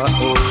oh.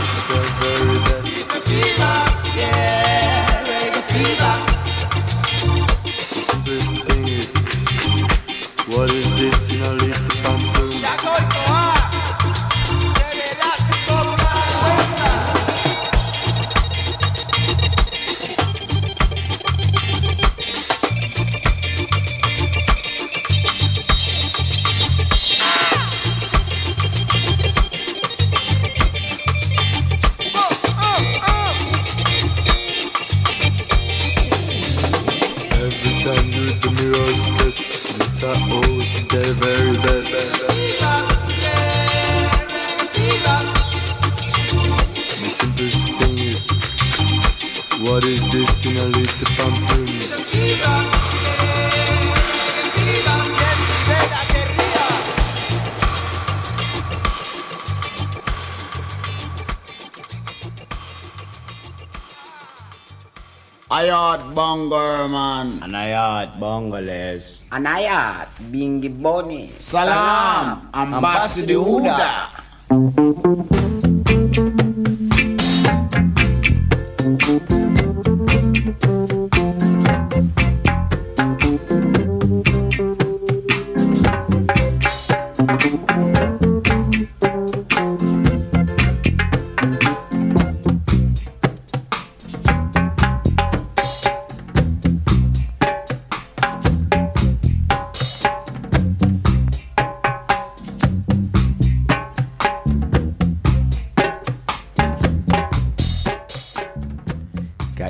Bangladesh, Anaya Bingiboni, Salam, Ambassador Huda.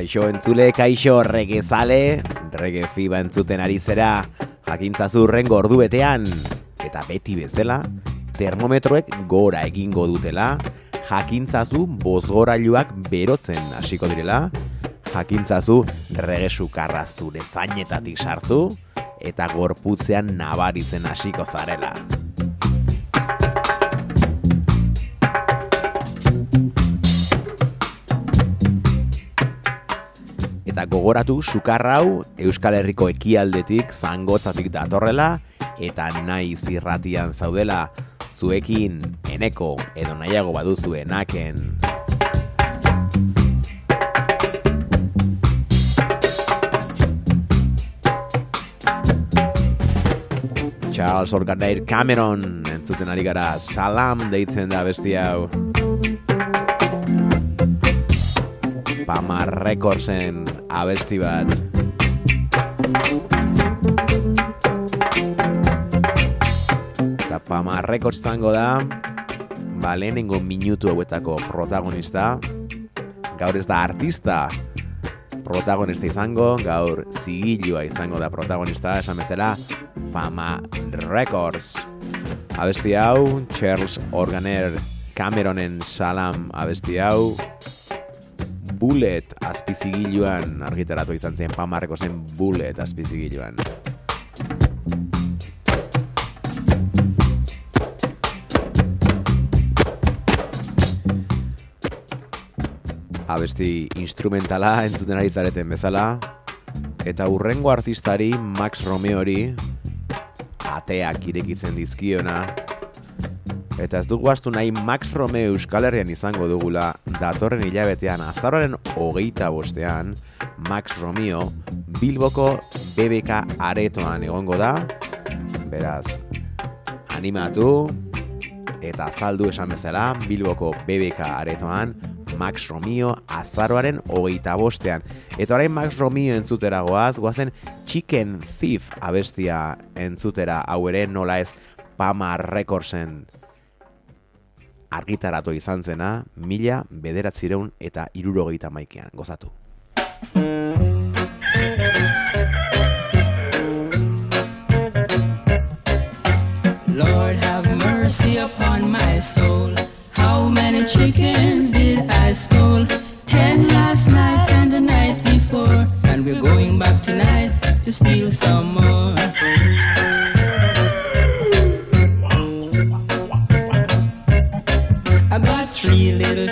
Kaixo entzule, kaixo regezale, rege fiba entzuten ari zera, jakintzazu urren gordu betean, eta beti bezala, termometroek gora egingo dutela, jakintzazu bozgorailuak berotzen hasiko direla, jakintzazu regesukarra zure zainetatik sartu, eta gorputzean nabaritzen hasiko zarela. Eta gogoratu sukar hau Euskal Herriko ekialdetik zangotzatik datorrela eta nahi zirratian zaudela zuekin eneko edo nahiago baduzue naken. Charles Organdair Cameron entzuten ari gara salam deitzen da besti hau. Pama Recordsen abesti bat. Eta Pama Records zango da, ba, lehenengo minutu hauetako protagonista, gaur ez da artista protagonista izango, gaur zigilua izango da protagonista, esan bezala, Pama Records. Abesti hau, Charles Organer Cameronen Salam abesti hau, Bullet azpizigiluan. Argitaratu izan zen pamarreko zen Bullet azpizigiluan. abesti instrumentala entzuten ari zareten bezala, eta urrengo artistari Max Romeori ateak irekitzen dizkiona, Eta ez dugu astu nahi Max Romeo Euskal Herrian izango dugula datorren hilabetean azarroaren hogeita bostean Max Romeo Bilboko BBK aretoan egongo da. Beraz animatu eta azaldu esan bezala Bilboko BBK aretoan Max Romeo azaroaren hogeita bostean. Eta orain Max Romeo entzutera goaz goazen Chicken Thief abestia entzutera hau ere nola ez Pama Recordsen argitaratu izan zena, mila bederatzireun eta irurogeita maikean, gozatu. Lord have mercy upon my soul. How many chickens did I stole? Ten last night and the night before. And we're going back tonight to steal some more.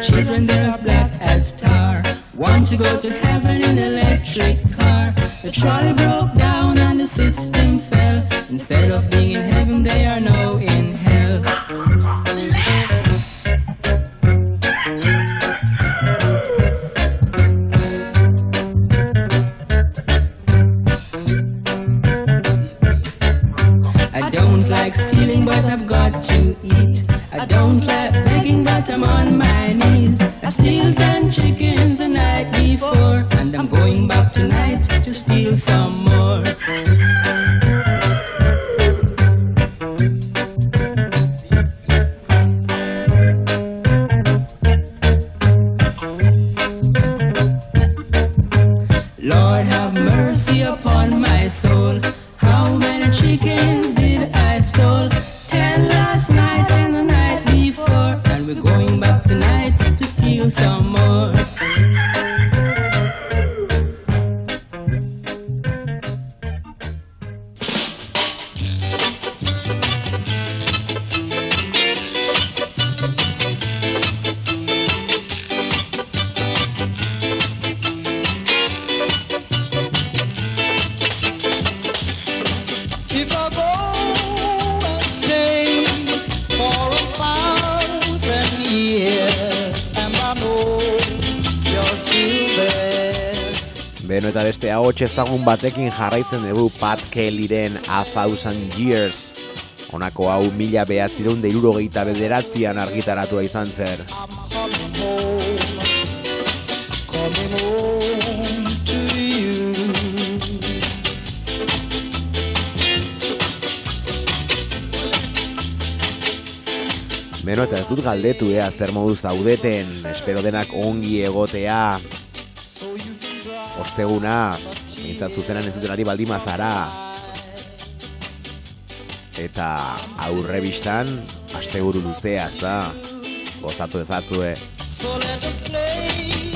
Children, they're as black as tar. One to go to heaven in an electric car. The trolley broke down and the system fell. Instead of being in heaven, they are now in hell. I don't like stealing, but I've got to eat. I don't like begging, but I'm on my knees. I steal ten chickens the night before, and I'm going back tonight to steal some more. Batekin jarraitzen dugu Pat Kellyren A Thousand Years. Honako hau mila behatzireun da irurogeita bederatzean argitaratua izan zer. Beno eta ez dut galdetu ea zer modu zaudeten, espero denak ongi egotea. Osteguna, mintzat zuzenan entzuten ari baldima zara. Eta aurre bistan, asteguru luzea, ezta? Gozatu ezazue. So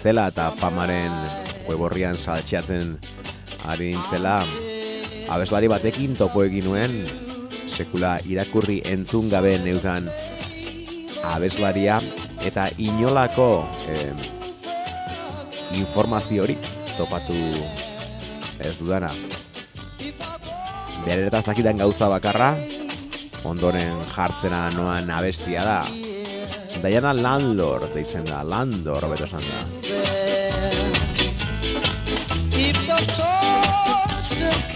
nintzela eta pamaren weborrian saltxeatzen ari nintzela abeslari batekin topo egin nuen sekula irakurri entzun gabe neukan abeslaria eta inolako em, informazio hori topatu ez dudana. Bereretaz dakidan gauza bakarra, ondoren jartzena noan abestia da. Diana Landlord deitzen da, Landor beto esan da.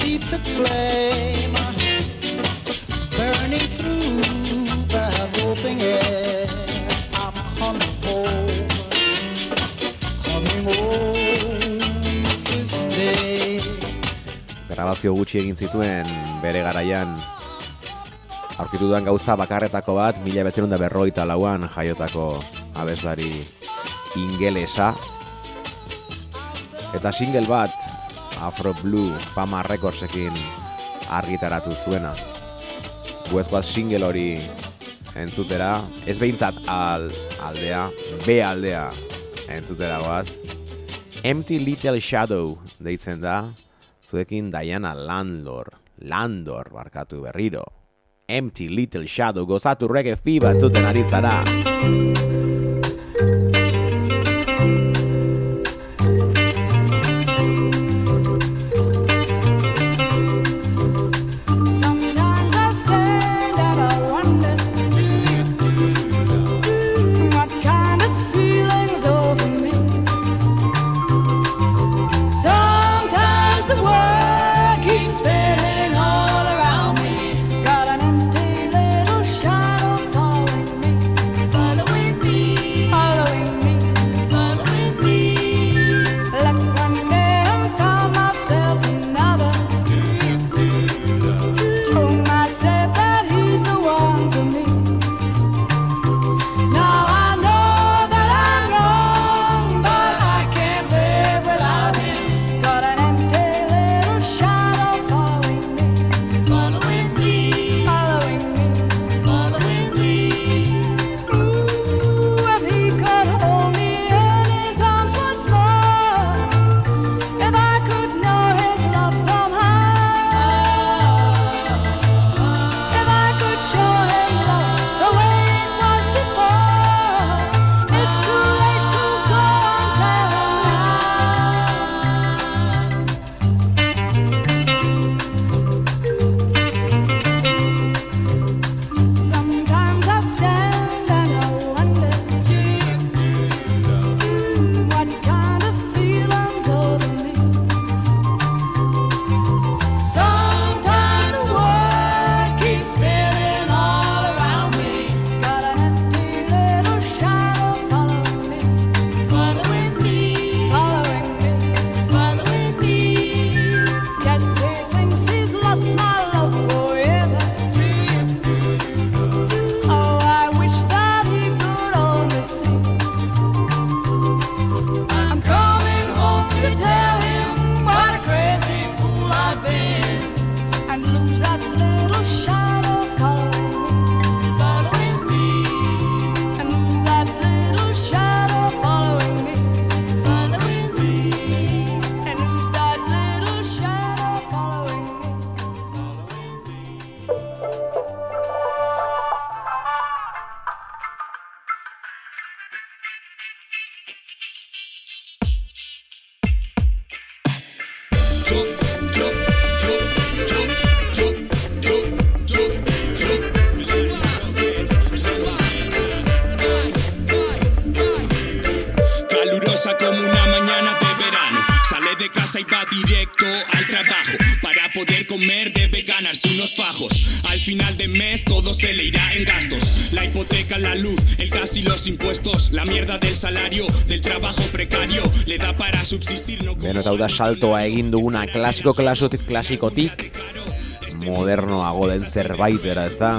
Keeps its flame burning through that open air, I'm coming home, coming home to stay. grabazio gutxi egin zituen bere garaian. Aurkitu dudan gauza bakarretako bat mila betzerun da berroita lauan jaiotako abeslari ingelesa. Eta single bat Afro Blue Pama Recordsekin argitaratu zuena. Guezkoaz single hori entzutera ez behintzat al, aldea B aldea entzutera goaz. Empty Little Shadow deitzen da zuekin Diana Landor Landor barkatu berriro. Empty Little Shadow gozatu reggae fiba entzuten ari zara La mierda del salario, del trabajo precario. Le da para subsistir, no Beno, hau da saltoa egin duguna klasiko klasotik klasikotik modernoago den zerbaitera, ez da?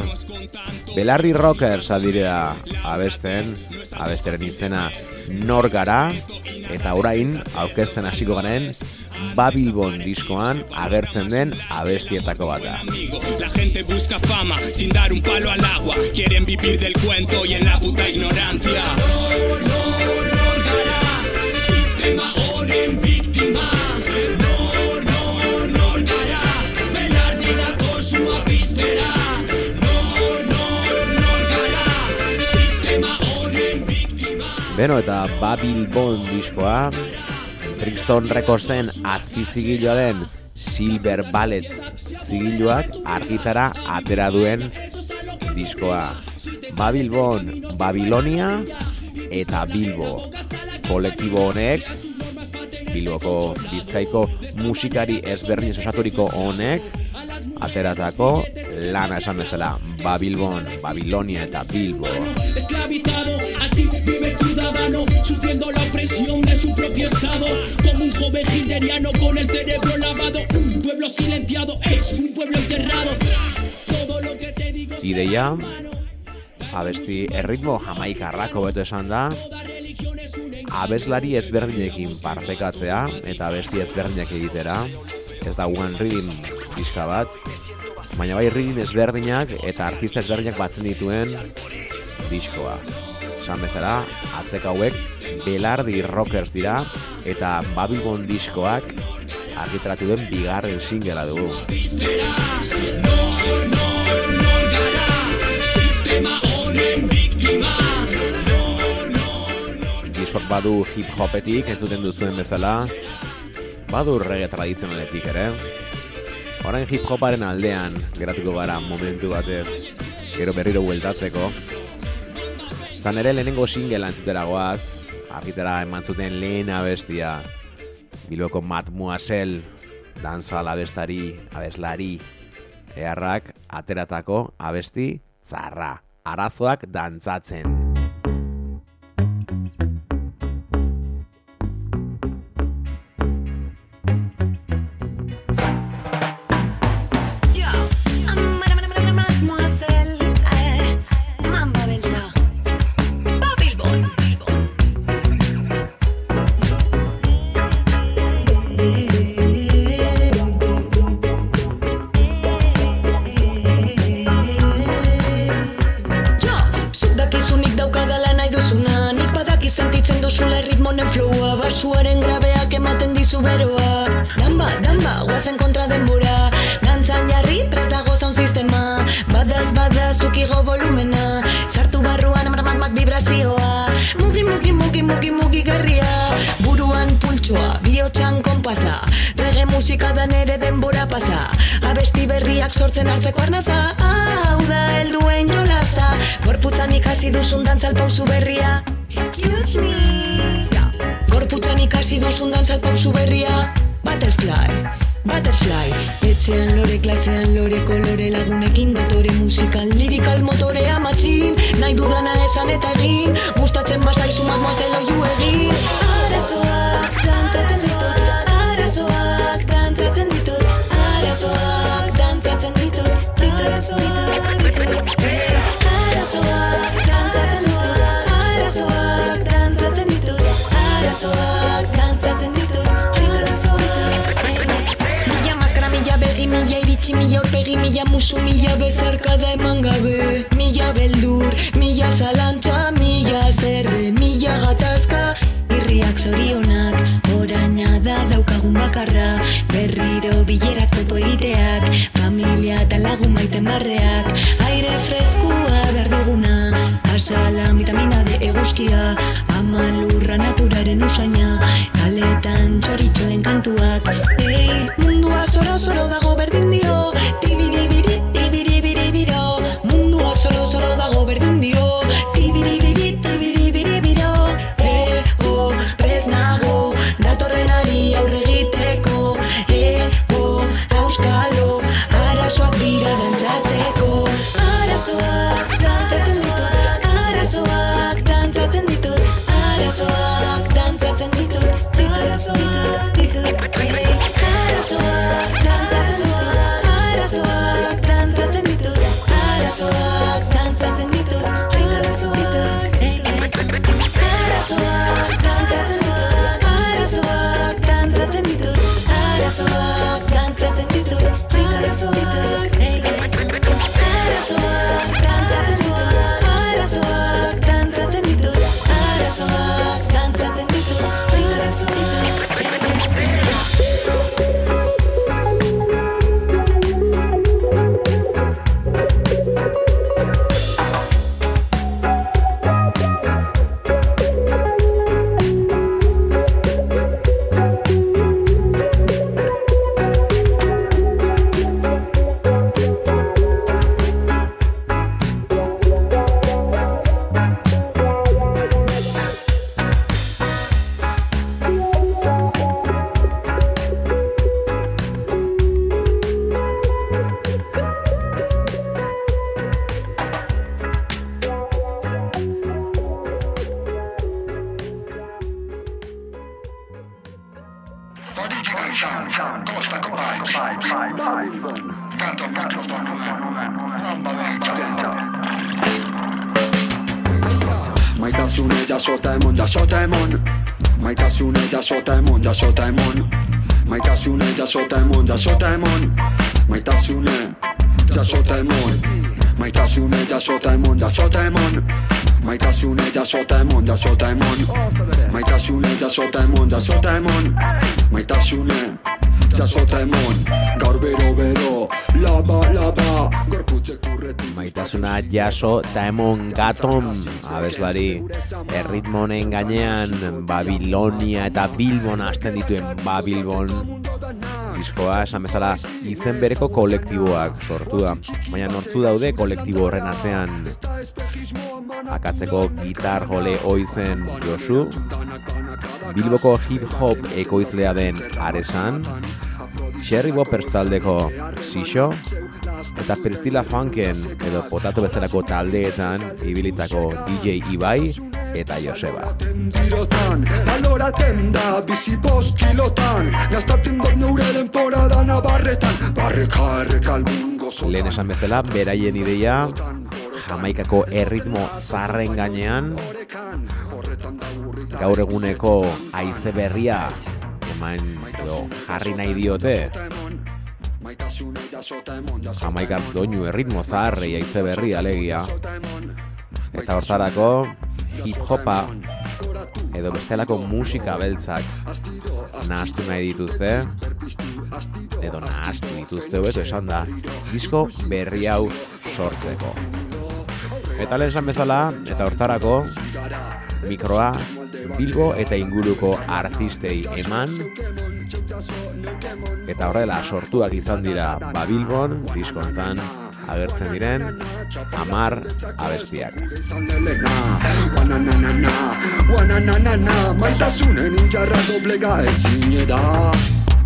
Belarri Rockers adira abesten, abesteren izena nor gara, eta orain aurkezten hasiko garen Babilbon diskoan agertzen den abestietako bat da. La gente busca fama sin dar un palo al agua. Quieren vivir del cuento y en la puta ignorancia. Nor, nor, nor gara, sistema honen biktima. Nor, nor, nor gara, belardinako sua piztera. Nor, nor, nor gara, sistema honen biktima. Beno, eta Babilbon diskoa Brixton Recordsen azpizigiloa den Silver Ballets zigiluak argitara atera duen diskoa. Babilbon, Babilonia eta Bilbo. Kolektibo honek, Bilboko Bizkaiko musikari ezberdin osaturiko honek, ateratako lana esan bezala Babilbon, Babilonia eta Bilbo. Esclavizado, así vive el ciudadano, sufriendo la opresión de su propio estado, como un joven hilderiano con el cerebro lavado. Un pueblo silenciado es un pueblo enterrado. Todo lo que te digo. Ideia, abesti erritmo jamaikarrako beto esan da, abeslari ezberdinekin partekatzea eta abesti ezberdinak egitera, ez da one rhythm diska bat, baina bai rhythm ezberdinak eta artista ezberdinak batzen dituen diskoa. Esan bezala, atzek hauek Belardi Rockers dira eta Babylon diskoak argitaratu den bigarren singela dugu. Diskok badu hip hopetik entzuten duzuen bezala, badu reggae tradizionaletik ere. Orain hip hoparen aldean geratuko gara momentu batez, gero berriro bueltatzeko. Zan ere lehenengo singela entzutera goaz, argitara eman zuten lehen abestia, Bilboko Mademoiselle, danza abestari, abeslari, eharrak ateratako abesti tzarra, arazoak dantzatzen. Beroa. Damba, damba, guazen kontra denbora. Dantzan jarri, prest dago zaun sistema. Badaz, badaz, zukigo volumena. Sartu barruan amarmat vibrazioa. Mugi, mugi, mugi, mugi, mugi garria Buruan pultsoa, bihotxan konpasa. Rege musika da nere denbora pasa. Abesti berriak sortzen hartzeko arnaza. Hau da helduen jolasa. Gorputzan ikasi duzun dantzal pausu berria. Excuse me Gorputzan ikasi duzun dantzal pausu berria. Butterfly Butterfly. Etxean lore, klasean lore, kolore lagunekin Dotore musikan, lirikal motorea matxin. Nahi dudana esan eta egin. Gustatzen bazaizu mademoiselle oiu egin. Arazoak dantzatzen ditut Arazoak dantzatzen ditut Arazoak dantzatzen ditut Arazoak ditut Arazoak Arazoak dantzatzen ditut Arazoak Mila maskara, mila begi, mila iritsi, mila aurpegi, mila musu, mila bezarkada eman gabe. Mila beldur, mila zalantza, mila zerre, mila gatazka. Irriak zorionak, oraina da daukagun bakarra. Berriro bilerak topo egiteak, familia eta lagun maiten barreak Aire freskua behar duguna, asalan vitamina D eguzkia Ama lurra naturaren usaina, kaletan txoritxoen kantuak. Ei, mundua zoro-zoro dago Babylon, canto microfono man, amba Maitasune jasota emon, jasota emon Maitasune jasota emon, jasota emon Maitasune jasota emon, jasota emon Maitasune jasota emon Maitasune jasota emon, jasota emon Maitasune jasota emon, jasota emon Maitasune jasota emon, jasota emon Maitasune jasota emon Gaur bero bero, laba laba. Gorputze kurretu Maitasuna jaso eta emon gaton abeslari. Erritmonen gainean Babilonia eta Bilbon hasten dituen Babilbon. Diskoa esan bezala izen bereko kolektiboak sortu da. Baina nortzu daude kolektibo horren atzean. Akatzeko gitar jole oizen Josu. Bilboko hip hop ekoizlea den Aresan Cherry Boppers taldeko Sixo eta Perstila Funken edo potatu bezalako taldeetan ibilitako DJ Ibai eta Joseba. Tirotan, baloraten da bizi bost kilotan. Gastaten dut neure denporada nabarretan. Barreka erreka albungo Lehen esan bezala, beraien ideia Jamaikako erritmo zarren gainean gaur eguneko haize berria eman edo jarri nahi diote Jamaikar doinu erritmo zaharrei haize berri alegia eta hortarako hip hopa edo bestelako musika beltzak nahastu nahi dituzte edo nahastu dituzte hobeto esan da disko berri hau sortzeko eta lehen esan bezala eta hortarako mikroa Bilbo eta inguruko artistei eman. Eta horrela sortuak izan dira Babilbon diskontan agertzen diren amar abestiak. Maitasunen injarra doblega ezin da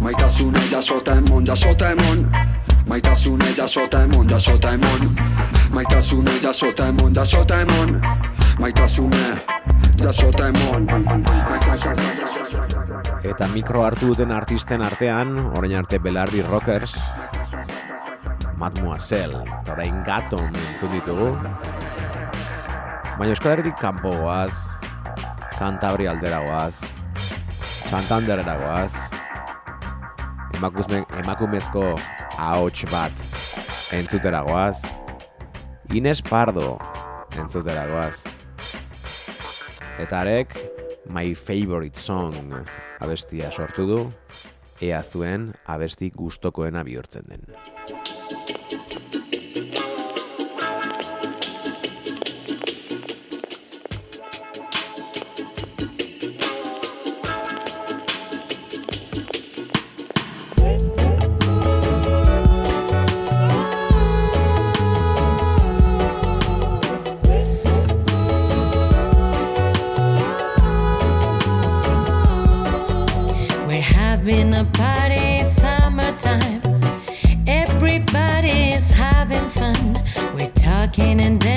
Maitasune jasota emon, jasota emon Maitasune jasota emon, jasota emon Maitasune jasota emon, jasota emon Maitasune Eta mikro hartu duten artisten artean, orain arte Belardi Rockers, Mademoiselle, eta orain Gaton entzun ditugu. Baina Euskal Herritik kanpo goaz, Kantabri aldera goaz, Santanderera goaz, emakumezko ahots bat entzutera goaz, Ines Pardo entzutera goaz. Eta arek, My Favorite Song abestia sortu du, ea zuen abesti gustokoena bihurtzen den. Talking and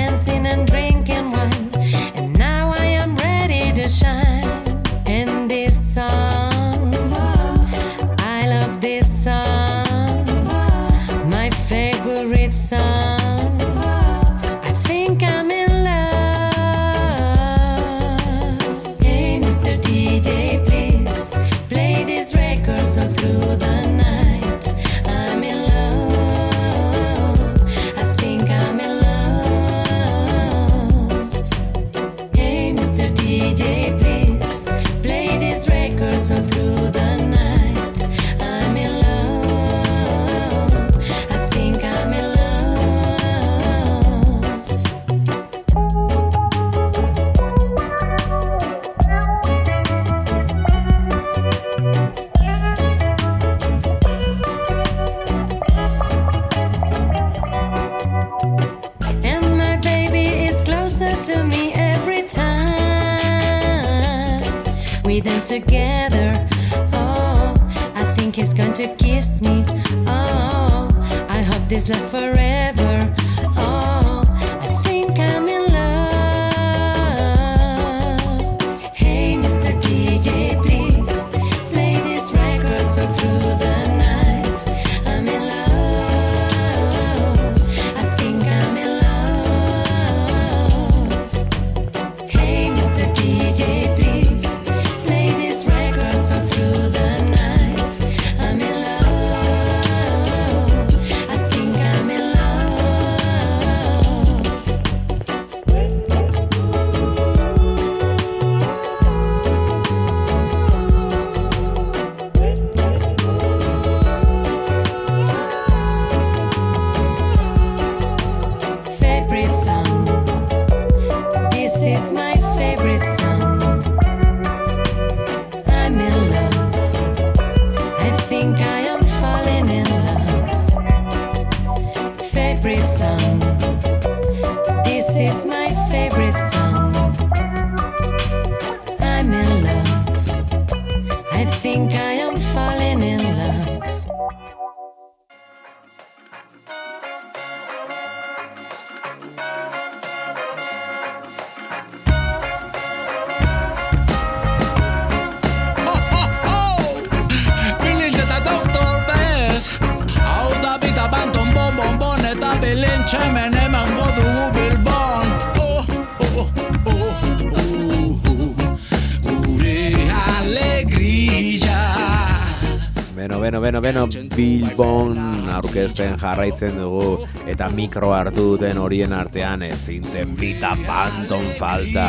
aurkezten jarraitzen dugu eta mikro hartu duten horien artean ezin zen bita panton falta.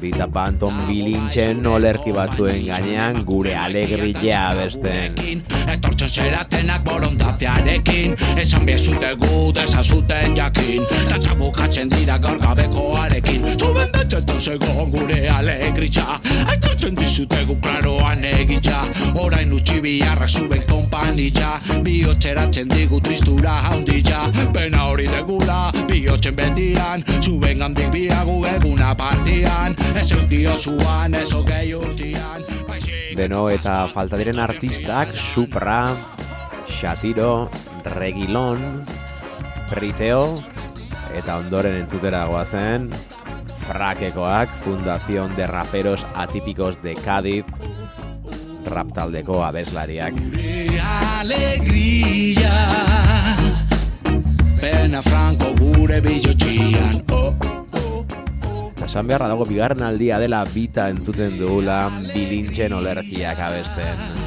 Bita panton bilintzen olerki batzuen gainean gure alegria abesten. Etortzen zeratenak borondatearekin Esan biezute gu desazuten jakin. Tantza bukatzen dira gaur gabekoarekin. Zuben betxetan zegoen gure alegritza. Aitortzen dizutegu klaroan egitza. Orain utzi biharra zuben kompanitza Bihotzeratzen digu tristura haunditza Pena hori degula bihotzen bendian Zuben gandik biagu eguna partian Ez diozuan ez hogei urtian Beno, eta falta diren artistak Supra, Shatiro, Regilon, Priteo, eta ondoren entzutera goazen, Frakekoak, Fundación de Raperos Atípicos de Cádiz, rap taldeko abeslariak. alegria Pena franco gure bilotxian oh. Esan beharra dago bigarren aldia dela bita entzuten dugula bilintzen olerkiak abesten.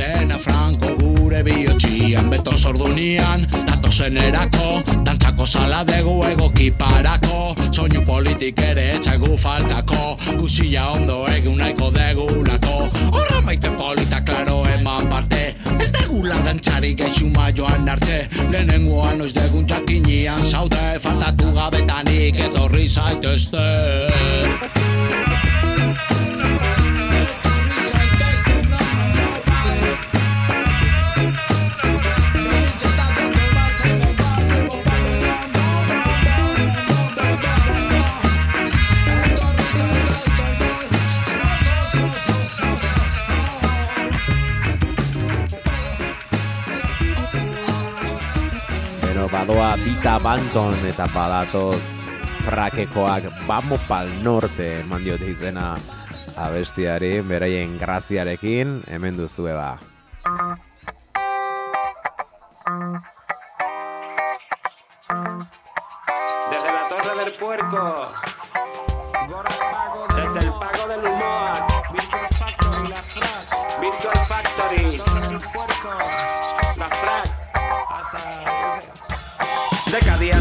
Pena franco gure bihotxian Beto sordunian, datozen erako Dantzako sala degu egoki parako. Soinu politik ere etxagu faltako. Guzia ondo egun nahiko degulako. Horra maite polita klaro eman parte. Ez degula dantzari geixu joan arte. Lehenengoan noiz degun jakinian zaude Faltatu gabetanik etorri zaitezte. Beno, badoa Bita Banton eta badatoz frakekoak Vamos pal norte eman diote izena abestiari, beraien graziarekin, hemen duzue ba. Desde la Torre del Puerco. Desde el Pago del Humor. Virtual Factory, la Frac. Virtual Factory.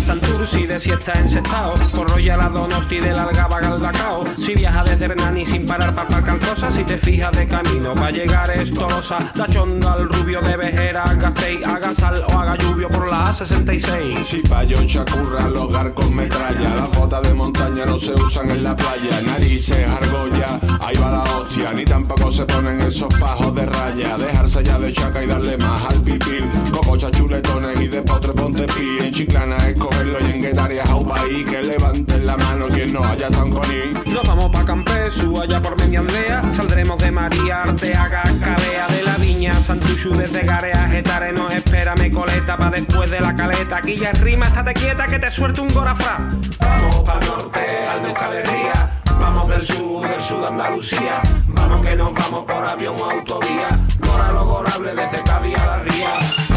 Santurci, de siesta en Sestao. Por Royal a Donosti, del Algaba Galdacao Si viajas desde Hernani sin parar para aparcar cosas Si te fijas de camino va a llegar Estolosa La Chonda, al Rubio de Vejera Gastei, haga sal o haga lluvio por la A66 Si payo chacurra, al hogar con metralla. Las botas de montaña no se usan en la playa. Narices, argolla, ahí va la hostia. Ni tampoco se ponen esos pajos de raya. Dejarse ya de chaca y darle más al pipil. Cococha chuletones y de potre ponte pi En chiclana escogerlo y a un país Que levanten la mano quien no haya tan coní. Nos vamos pa' Campesu, allá por Mediandea Saldremos de María Arteaga, Calea de la Viña. Santuchu desde Garea, Getare Nos espera Mecoleta pa' después de la caleta. Aquí ya rima, estate quieta que te suelte un gorafra Vamos pa'l norte, al de Herria Vamos del sur, del sur de Andalucía. Vamos que nos vamos por avión o autovía. Gora lo gorable desde Cádiz a la Ría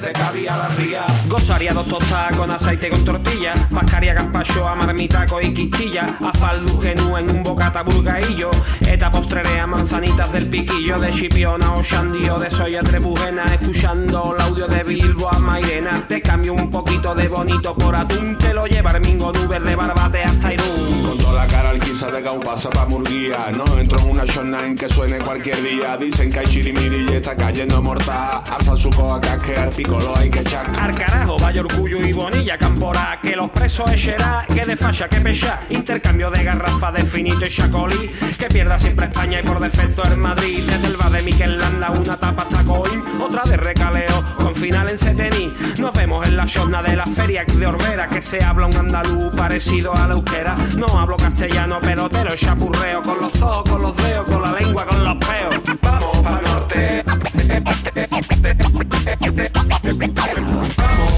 desde Cádiz a la Ría. Gozaria dos tostadas con aceite con tortilla Mascaria gazpacho a marmitaco y quistilla Afaldu genú en un bocata bulgaillo Eta postrerea manzanitas del piquillo De chipiona o shandio de soya trebujena Escuchando el audio de Bilbo a Mairena. Te cambio un poquito de bonito por atún Te lo lleva Armingo Nubes de Barbate hasta Irún Quizá de Gau pasa pa' Murguía. No entro en una showline que suene cualquier día. Dicen que hay chirimiri y está cayendo mortal. Alza su coa casquear, picolo hay que echar. Al carajo vaya orgullo y bonilla campora, que los presos echará, que de falla, que pecha, intercambio de garrafa de finito y chacolí, que pierda siempre España y por defecto el Madrid, desde el bar de Miquel Landa una tapa hasta Coim, otra de recaleo, con final en Setení, nos vemos en la jornada de la feria de Orbera, que se habla un andaluz parecido a la euskera, no hablo castellano, pero te lo chapurreo, con los ojos, con los dedos, con la lengua, con los peos, vamos para norte. Vamos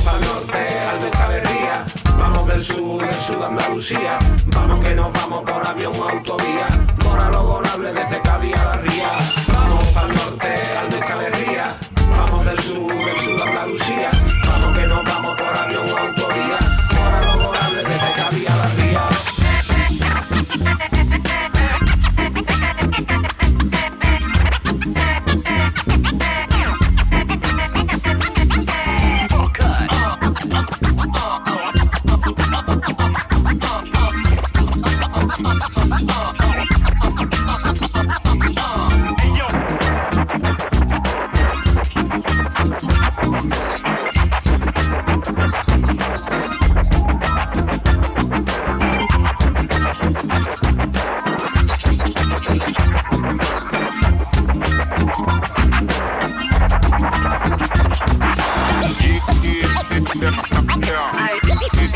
para norte, al de Caberría. Vamos del sur, del sur de Andalucía. Vamos que nos vamos por avión o autovía. Mora lograble desde Cádiz a la Ría. Vamos para norte, al de Caberría. Vamos del sur, del sur de Andalucía. Vamos que nos vamos por avión o autovía.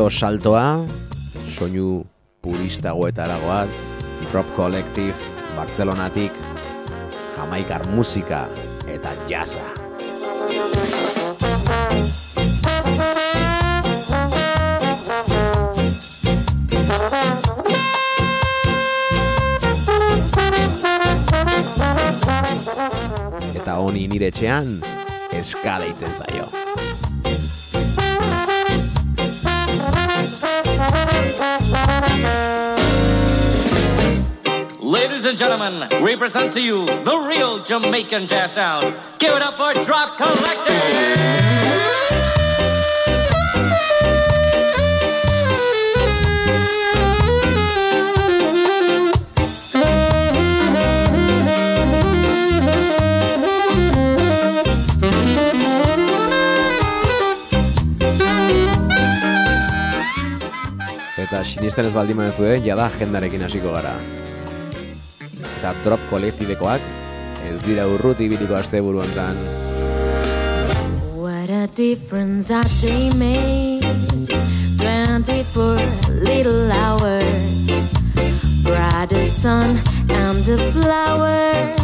berriro saltoa, soinu puristagoetara goaz, Drop Collective, Bartzelonatik, Jamaikar musika eta jazza. Eta honi nire etxean, eska deitzen zaio. Ladies and gentlemen, we present to you the real Jamaican jazz sound. Give it up for Drop Collective! Eta sinisten ez baldin baduzue, jada agendarekin hasiko gara. Eta drop kolektibekoak ez dira urruti ibiliko asteburu hontan. What a difference a day made. 24 little hours. Brighter sun and the flowers.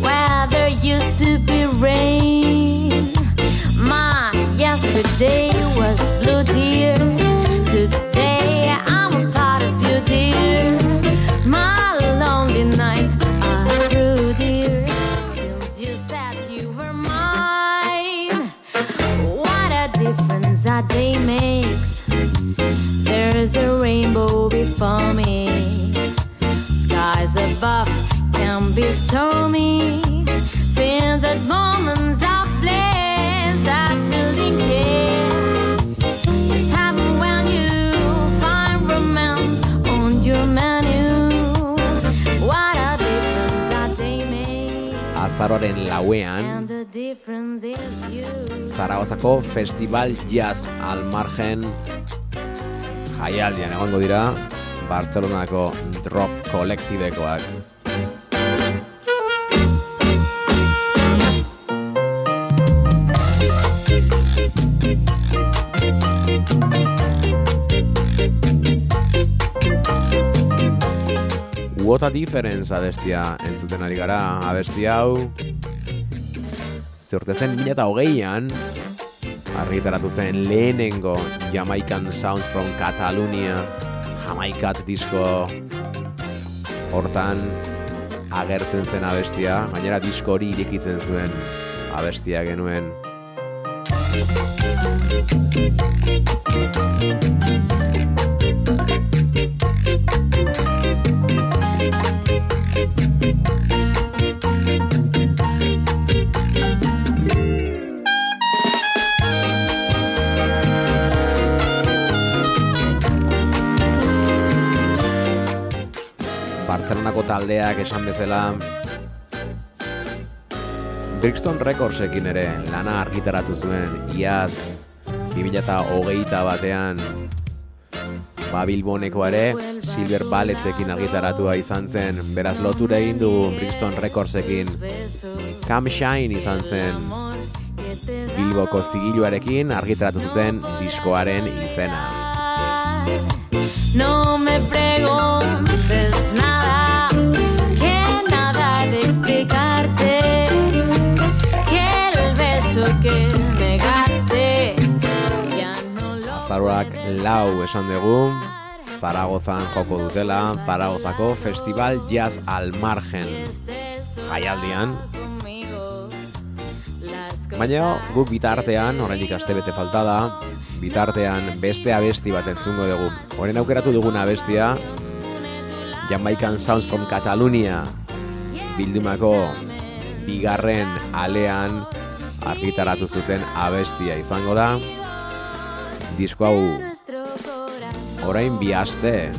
Where there used to be rain. My yesterday was blue, dear. Today I'm a part of you, dear. Difference a day makes. There's a rainbow before me. Skies above can be stormy. Since that moment of bliss, Azaroaren lauean. Zaragozako Festival Jazz al Margen jaialdian egongo dira Bartzelonako Drop kolektibekoak. What a difference abestia. Entzuten ari gara, abesti hau. Zurte zen 2008an argitaratu zen lehenengo Jamaican Sound from Catalonia Jamaikat disko hortan agertzen zen abestia, gainera disko hori irekitzen zuen abestia genuen. Bartzelonako taldeak esan bezala. Brixton Recordsekin ere lana argitaratu zuen iaz 2008 batean. Babilboneko ere Silver Balletzekin argitaratua izan zen. Beraz lotura egin du Brixton Recordsekin Come Shine izan zen. Bilboko zigiluarekin argitaratu zuten diskoaren izena. No Azaroak lau esan dugu, Zaragozan joko dutela, Zaragozako Festival Jazz al Margen jaialdian. Baina guk bitartean, oraindik astebete falta da, bitartean beste abesti bat entzungo dugu. Horen aukeratu dugun abestia, Jamaican Sounds from Catalonia bildumako bigarren alean argitaratu zuten abestia izango da. Disko hau orain bi aste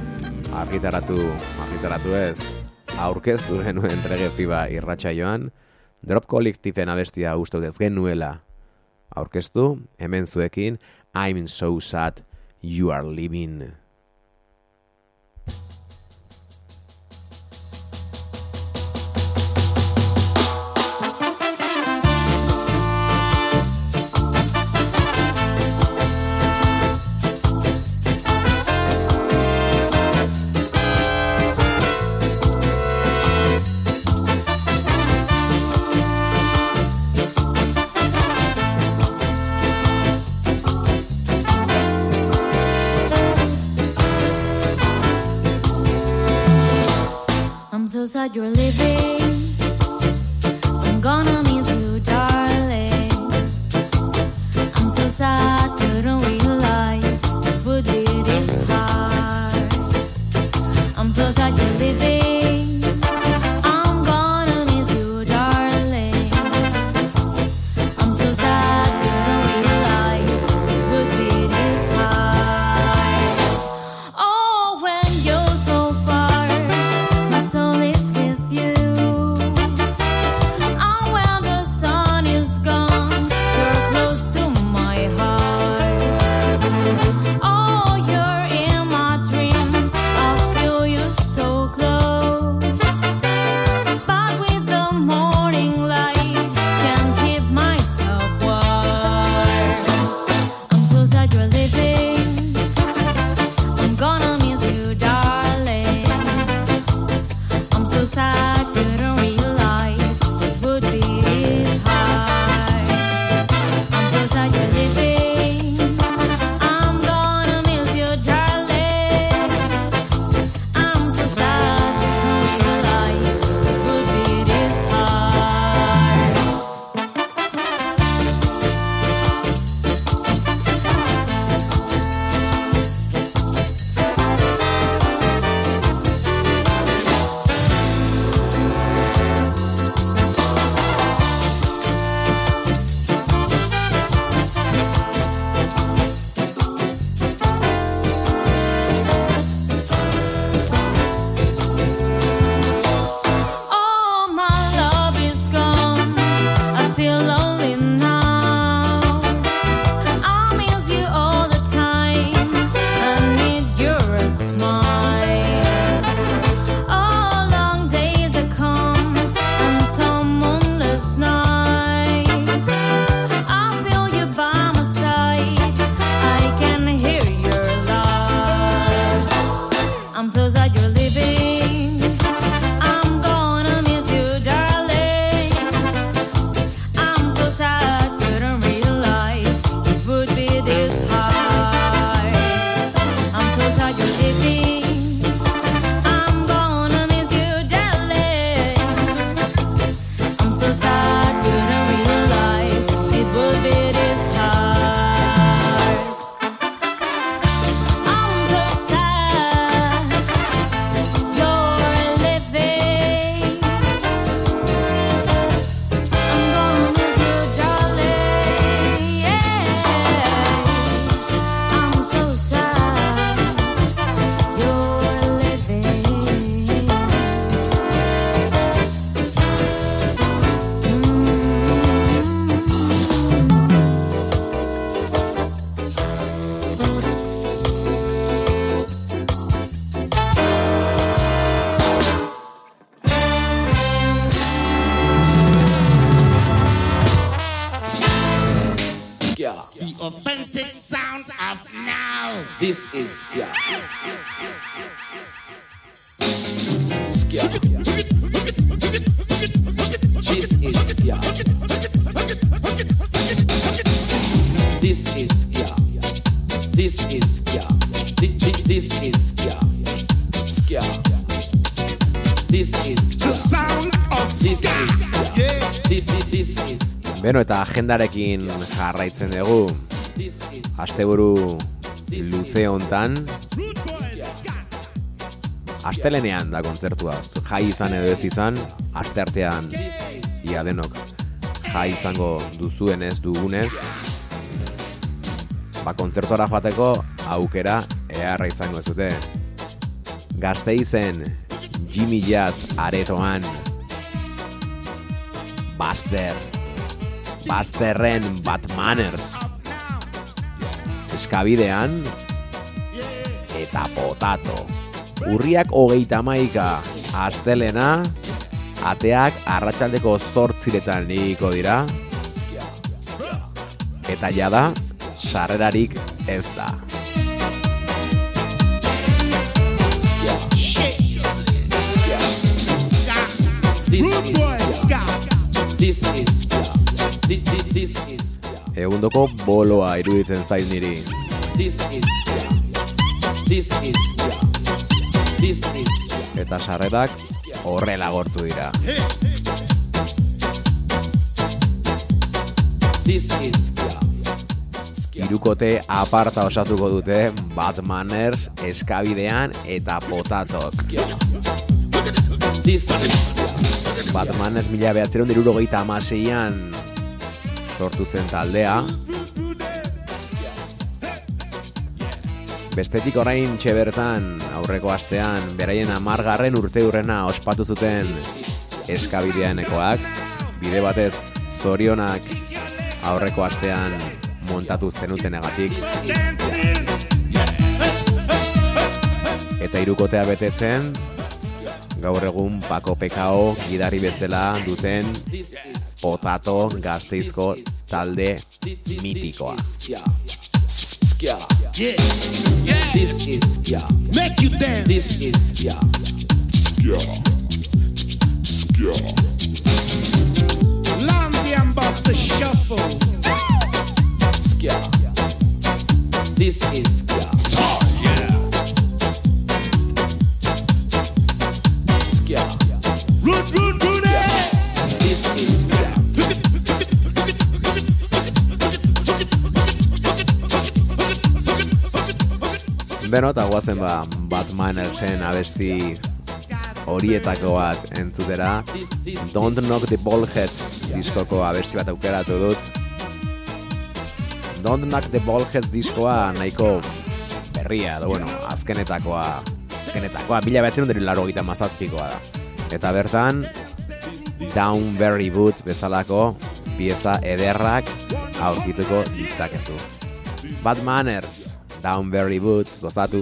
argitaratu, argitaratu ez, aurkeztu genuen reggae fiba irratsaioan, Drop Collectiven abestia dut ez genuela aurkeztu, hemen zuekin, I'm so sad you are leaving. Eta agendarekin jarraitzen dugu. Asteburu luze hontan. Astelenean da kontzertua. Jai izan edo ez izan, aste artean ia denok jai izango duzuenez dugunez. Ba, kontzertuara joateko aukera eharra izango ez dute. Gazteizen Jimmy Jazz aretoan Buster Busterren Batmaners Eskabidean Eta potato Urriak hogeita maika Astelena Ateak arratsaldeko zortziretan nigiko dira Eta jada Sarrerarik ez da This is Skia. This is Skia. Egundoko boloa iruditzen zait niri. Eta sarrerak horrela gortu dira. Hirukote aparta osatuko dute Batmaners eskabidean eta potatok. Batmaners mila behatzeron dirurogeita amaseian sortu zen taldea. Bestetik orain bertan aurreko astean beraien amargarren urte hurrena ospatu zuten eskabideanekoak. Bide batez zorionak aurreko astean montatu zenutenegatik. Eta hirukotea betetzen, gaur egun Pako Pekao gidari bezala duten Potato gazteizko talde mitikoa. Skia. This is Skia. Make you dance. This is Skia. Skia. Skia. Lonzy and Buster Shuffle. Skia. This is Skia. Beno, eta guazen ba, Batmanersen abesti horietako bat entzutera. Don't Knock the Ballheads diskoko abesti bat aukeratu dut. Don't Knock the Ballheads diskoa nahiko berria, edo bueno, azkenetakoa, azkenetakoa, bila behatzen dut laro gita mazazpikoa da. Eta bertan, Down Very Boot bezalako pieza ederrak aurkituko ditzakezu. Batmaners, Down Very Boot, gozatu.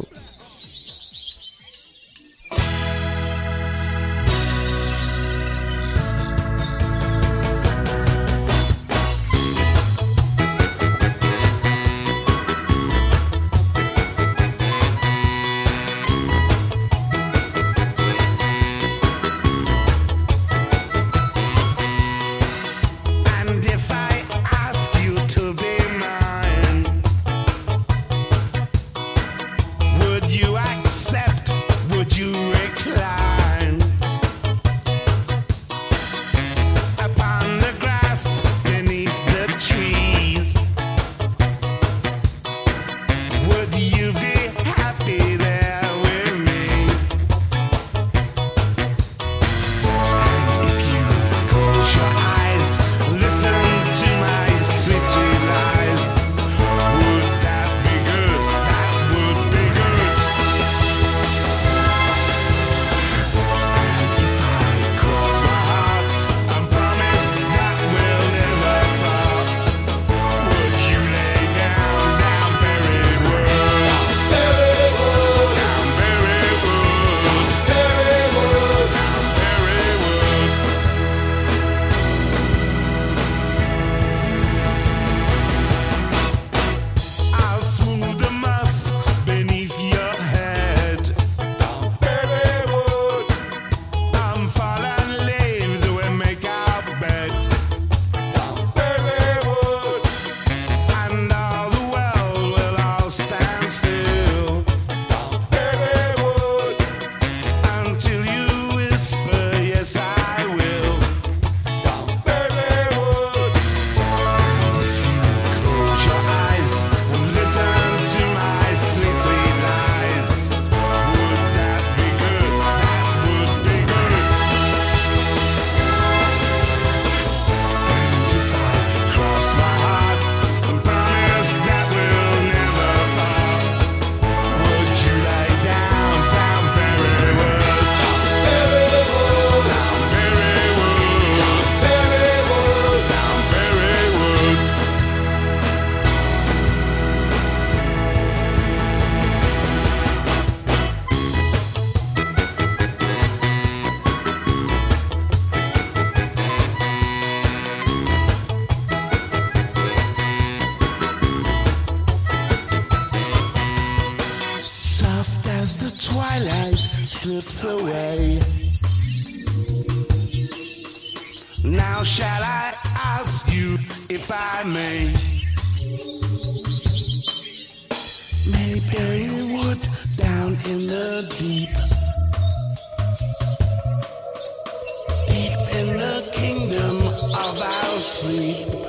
Slips away. Now shall I ask you if I may? Mayberry wood down in the deep. Deep in the kingdom of our sleep.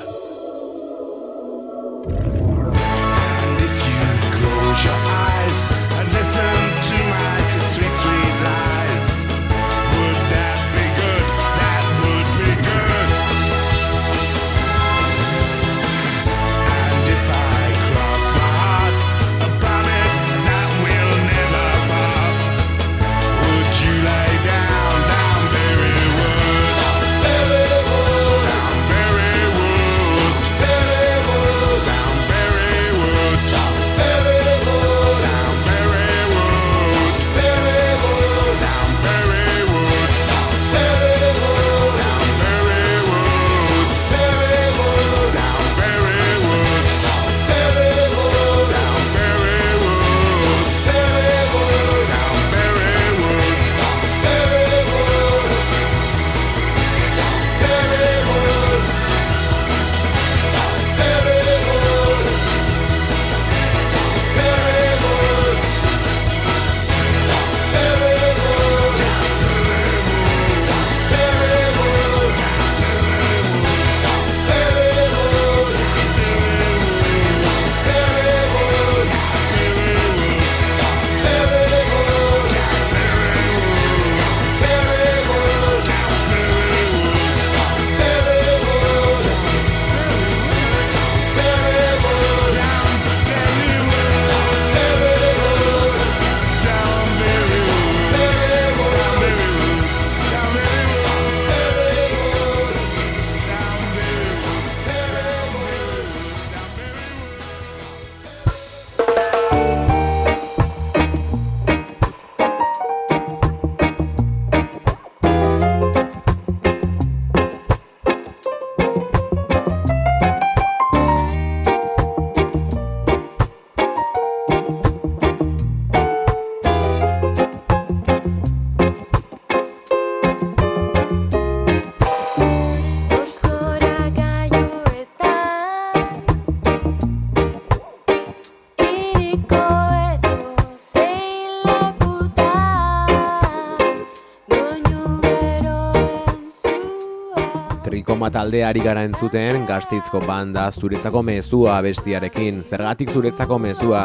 Taldeari gara entzuten gazteizko banda zuretzako mezua bestiarekin. Zergatik zuretzako mezua?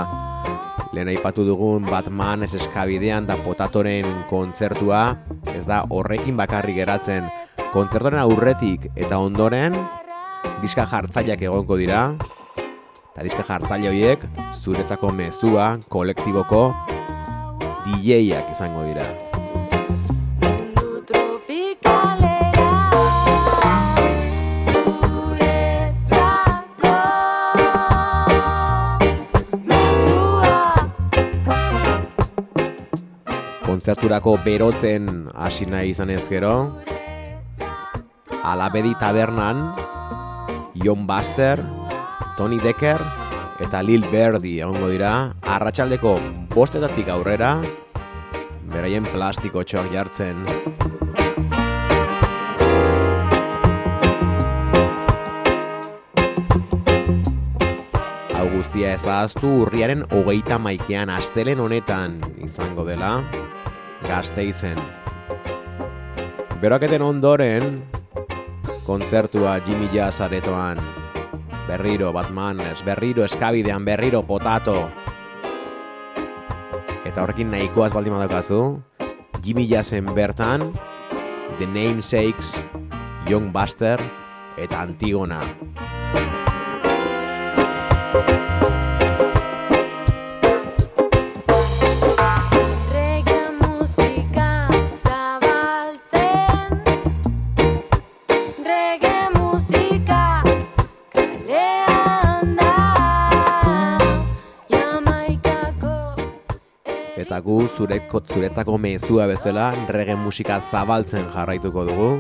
Lehen aipatu dugun Batman ez eskabidean da potatoren kontzertua ez da horrekin bakarrik geratzen. Kontzertoren aurretik eta ondoren diska jartzaileak egongo dira. Eta diska jartzaile horiek zuretzako mezua kolektiboko DJak izango dira. Kontzerturako berotzen hasi nahi izan ez gero. Alabedi tabernan Jon Buster, Tony Decker eta Lil Berdi egongo dira. Arratsaldeko bostetatik aurrera beraien plastiko txoak jartzen. Hau guztia ezaztu urriaren hogeita maikean astelen honetan izango dela gazteizen. Beroketen ondoren, kontzertua Jimmy Jazz aretoan, berriro Batmaners, berriro eskabidean, berriro potato. Eta horrekin nahikoaz baldin badaukazu, Jimmy Jazzen bertan, The Namesakes, Young Buster eta Antigona. Gu zureko, zuretzako mezua bezala reggae musika zabaltzen jarraituko dugu.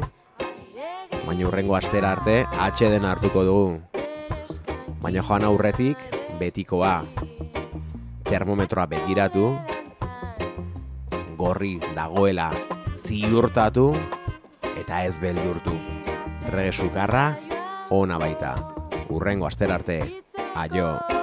Baina urrengo astera arte atxeden hartuko dugu. Baina joan aurretik betikoa. Termometroa begiratu. gorri dagoela ziurtatu eta ez beldurtu. Rege sukarra ona baita. Urrengo aster arte. Aio.